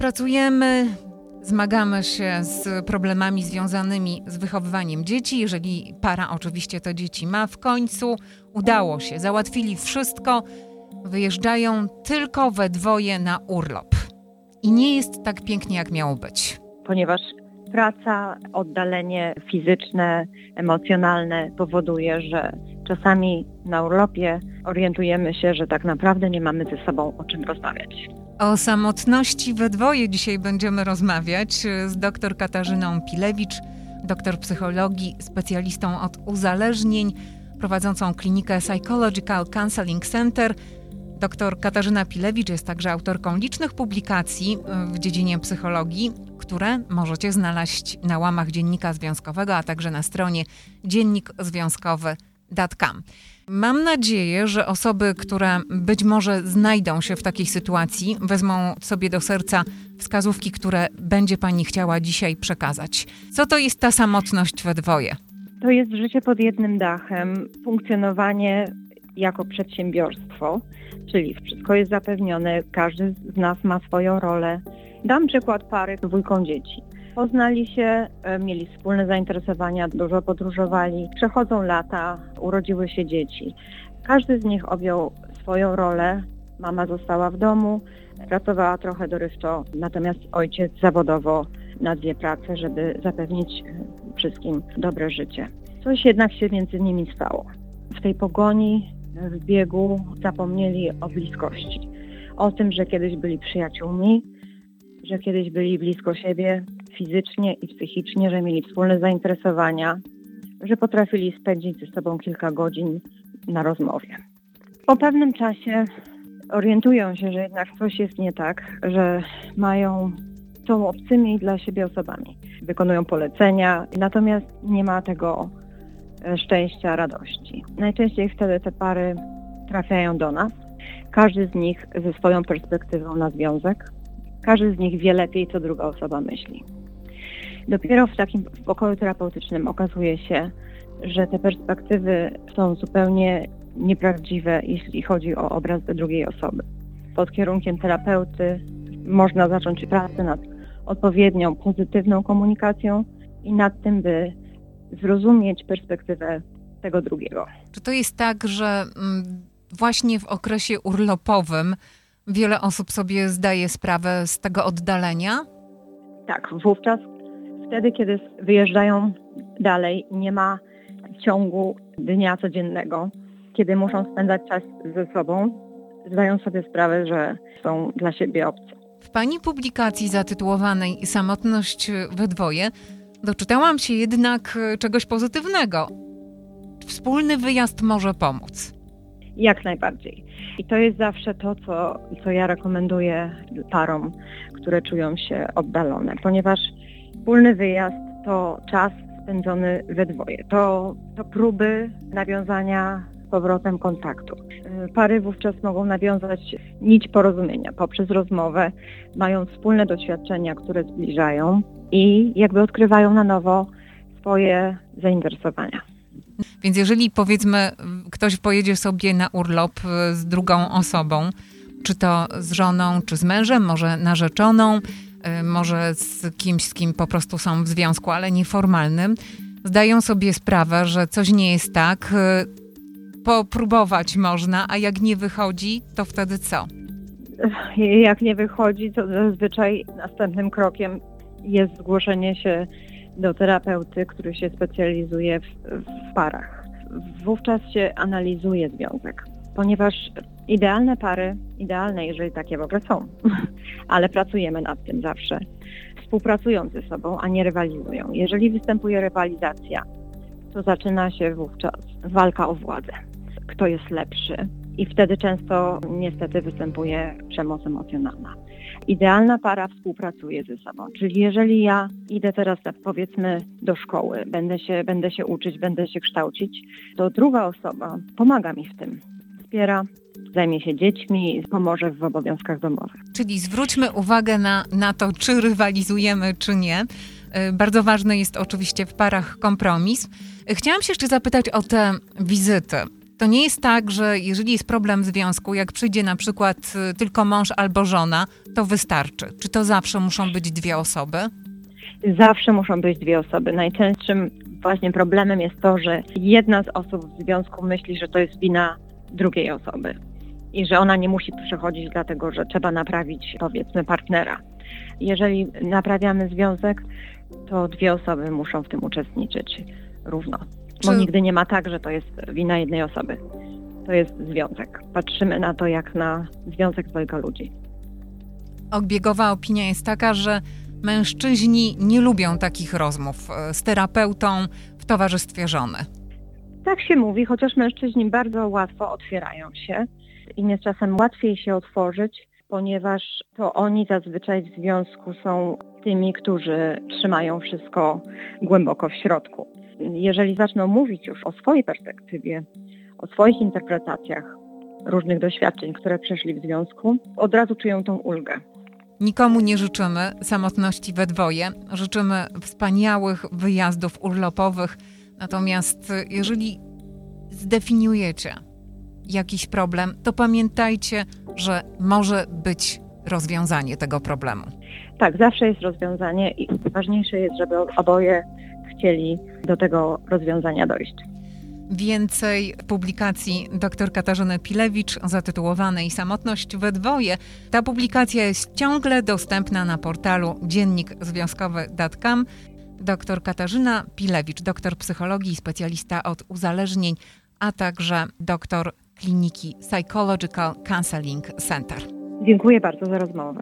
Pracujemy, zmagamy się z problemami związanymi z wychowywaniem dzieci. Jeżeli para oczywiście te dzieci ma, w końcu udało się, załatwili wszystko, wyjeżdżają tylko we dwoje na urlop. I nie jest tak pięknie, jak miało być. Ponieważ praca, oddalenie fizyczne, emocjonalne powoduje, że czasami na urlopie orientujemy się, że tak naprawdę nie mamy ze sobą o czym rozmawiać. O samotności we dwoje dzisiaj będziemy rozmawiać z dr Katarzyną Pilewicz, doktor psychologii, specjalistą od uzależnień, prowadzącą klinikę Psychological Counseling Center. Dr Katarzyna Pilewicz jest także autorką licznych publikacji w dziedzinie psychologii, które możecie znaleźć na łamach Dziennika Związkowego, a także na stronie dziennikzwiązkowy.com. Mam nadzieję, że osoby, które być może znajdą się w takiej sytuacji, wezmą sobie do serca wskazówki, które będzie Pani chciała dzisiaj przekazać. Co to jest ta samotność we dwoje? To jest życie pod jednym dachem, funkcjonowanie jako przedsiębiorstwo, czyli wszystko jest zapewnione, każdy z nas ma swoją rolę. Dam przykład pary dwójką dzieci. Poznali się, e, mieli wspólne zainteresowania, dużo podróżowali. Przechodzą lata, urodziły się dzieci. Każdy z nich objął swoją rolę. Mama została w domu, pracowała trochę dorywczo, natomiast ojciec zawodowo na dwie prace, żeby zapewnić e, wszystkim dobre życie. Coś jednak się między nimi stało. W tej pogoni, w biegu zapomnieli o bliskości. O tym, że kiedyś byli przyjaciółmi, że kiedyś byli blisko siebie fizycznie i psychicznie, że mieli wspólne zainteresowania, że potrafili spędzić ze sobą kilka godzin na rozmowie. Po pewnym czasie orientują się, że jednak coś jest nie tak, że mają, są obcymi dla siebie osobami. Wykonują polecenia, natomiast nie ma tego e, szczęścia, radości. Najczęściej wtedy te pary trafiają do nas. Każdy z nich ze swoją perspektywą na związek, każdy z nich wie lepiej, co druga osoba myśli. Dopiero w takim pokoju terapeutycznym okazuje się, że te perspektywy są zupełnie nieprawdziwe, jeśli chodzi o obraz drugiej osoby. Pod kierunkiem terapeuty można zacząć pracę nad odpowiednią, pozytywną komunikacją i nad tym, by zrozumieć perspektywę tego drugiego. Czy to jest tak, że mm, właśnie w okresie urlopowym wiele osób sobie zdaje sprawę z tego oddalenia? Tak, wówczas wtedy, kiedy wyjeżdżają dalej, nie ma ciągu dnia codziennego, kiedy muszą spędzać czas ze sobą, zdają sobie sprawę, że są dla siebie obce. W Pani publikacji zatytułowanej Samotność we dwoje doczytałam się jednak czegoś pozytywnego. Wspólny wyjazd może pomóc. Jak najbardziej. I to jest zawsze to, co, co ja rekomenduję parom, które czują się oddalone, ponieważ wspólny wyjazd to czas spędzony we dwoje. To, to próby nawiązania z powrotem kontaktu. Pary wówczas mogą nawiązać nić porozumienia poprzez rozmowę, mają wspólne doświadczenia, które zbliżają i jakby odkrywają na nowo swoje zainteresowania. Więc jeżeli powiedzmy ktoś pojedzie sobie na urlop z drugą osobą, czy to z żoną, czy z mężem, może narzeczoną, y, może z kimś, z kim po prostu są w związku, ale nieformalnym, zdają sobie sprawę, że coś nie jest tak. Y, popróbować można, a jak nie wychodzi, to wtedy co? Jak nie wychodzi, to zazwyczaj następnym krokiem jest zgłoszenie się do terapeuty, który się specjalizuje w, w parach. Wówczas się analizuje związek, ponieważ idealne pary, idealne, jeżeli takie w ogóle są, ale pracujemy nad tym zawsze, współpracują ze sobą, a nie rywalizują. Jeżeli występuje rywalizacja, to zaczyna się wówczas walka o władzę. Kto jest lepszy? I wtedy często niestety występuje przemoc emocjonalna idealna para współpracuje ze sobą. Czyli jeżeli ja idę teraz powiedzmy do szkoły, będę się, będę się uczyć, będę się kształcić, to druga osoba pomaga mi w tym. Wspiera, zajmie się dziećmi, pomoże w obowiązkach domowych. Czyli zwróćmy uwagę na, na to, czy rywalizujemy, czy nie. Y, bardzo ważny jest oczywiście w parach kompromis. Chciałam się jeszcze zapytać o te wizyty. To nie jest tak, że jeżeli jest problem w związku, jak przyjdzie na przykład y, tylko mąż albo żona, to wystarczy. Czy to zawsze muszą być dwie osoby? Zawsze muszą być dwie osoby. Najczęstszym właśnie problemem jest to, że jedna z osób w związku myśli, że to jest wina drugiej osoby i że ona nie musi przechodzić dlatego, że trzeba naprawić powiedzmy partnera. Jeżeli naprawiamy związek, to dwie osoby muszą w tym uczestniczyć równo. Bo Czy- nigdy nie ma tak, że to jest wina jednej osoby. To jest związek. Patrzymy na to jak na związek dwojga ludzi. Obiegowa opinia jest taka, że mężczyźni nie lubią takich rozmów y, z terapeutą w towarzystwie żony. Tak się mówi, chociaż mężczyźni bardzo łatwo otwierają się. Im jest czasem łatwiej się otworzyć, ponieważ to oni zazwyczaj w związku są tymi, którzy trzymają wszystko głęboko w środku. Jeżeli zaczną mówić już o swojej perspektywie, o swoich interpretacjach różnych doświadczeń, które przeszli w związku, od razu czują tą ulgę. Nikomu nie życzymy samotności we dwoje. Życzymy wspaniałych wyjazdów urlopowych. Natomiast y, jeżeli zdefiniujecie jakiś problem, to pamiętajcie, że może być rozwiązanie tego problemu. Tak, zawsze jest rozwiązanie i ważniejsze jest, żeby oboje chcieli do tego rozwiązania dojść. Więcej publikacji dr Katarzyny Pilewicz zatytułowanej Samotność we dwoje. Ta publikacja jest ciągle dostępna na portalu dziennikzwiązkowy.com. Dr Katarzyna Pilewicz, doktor psychologii, specjalista od uzależnień, a także doktor kliniki Psychological Counseling Center. Dziękuję bardzo za rozmowę.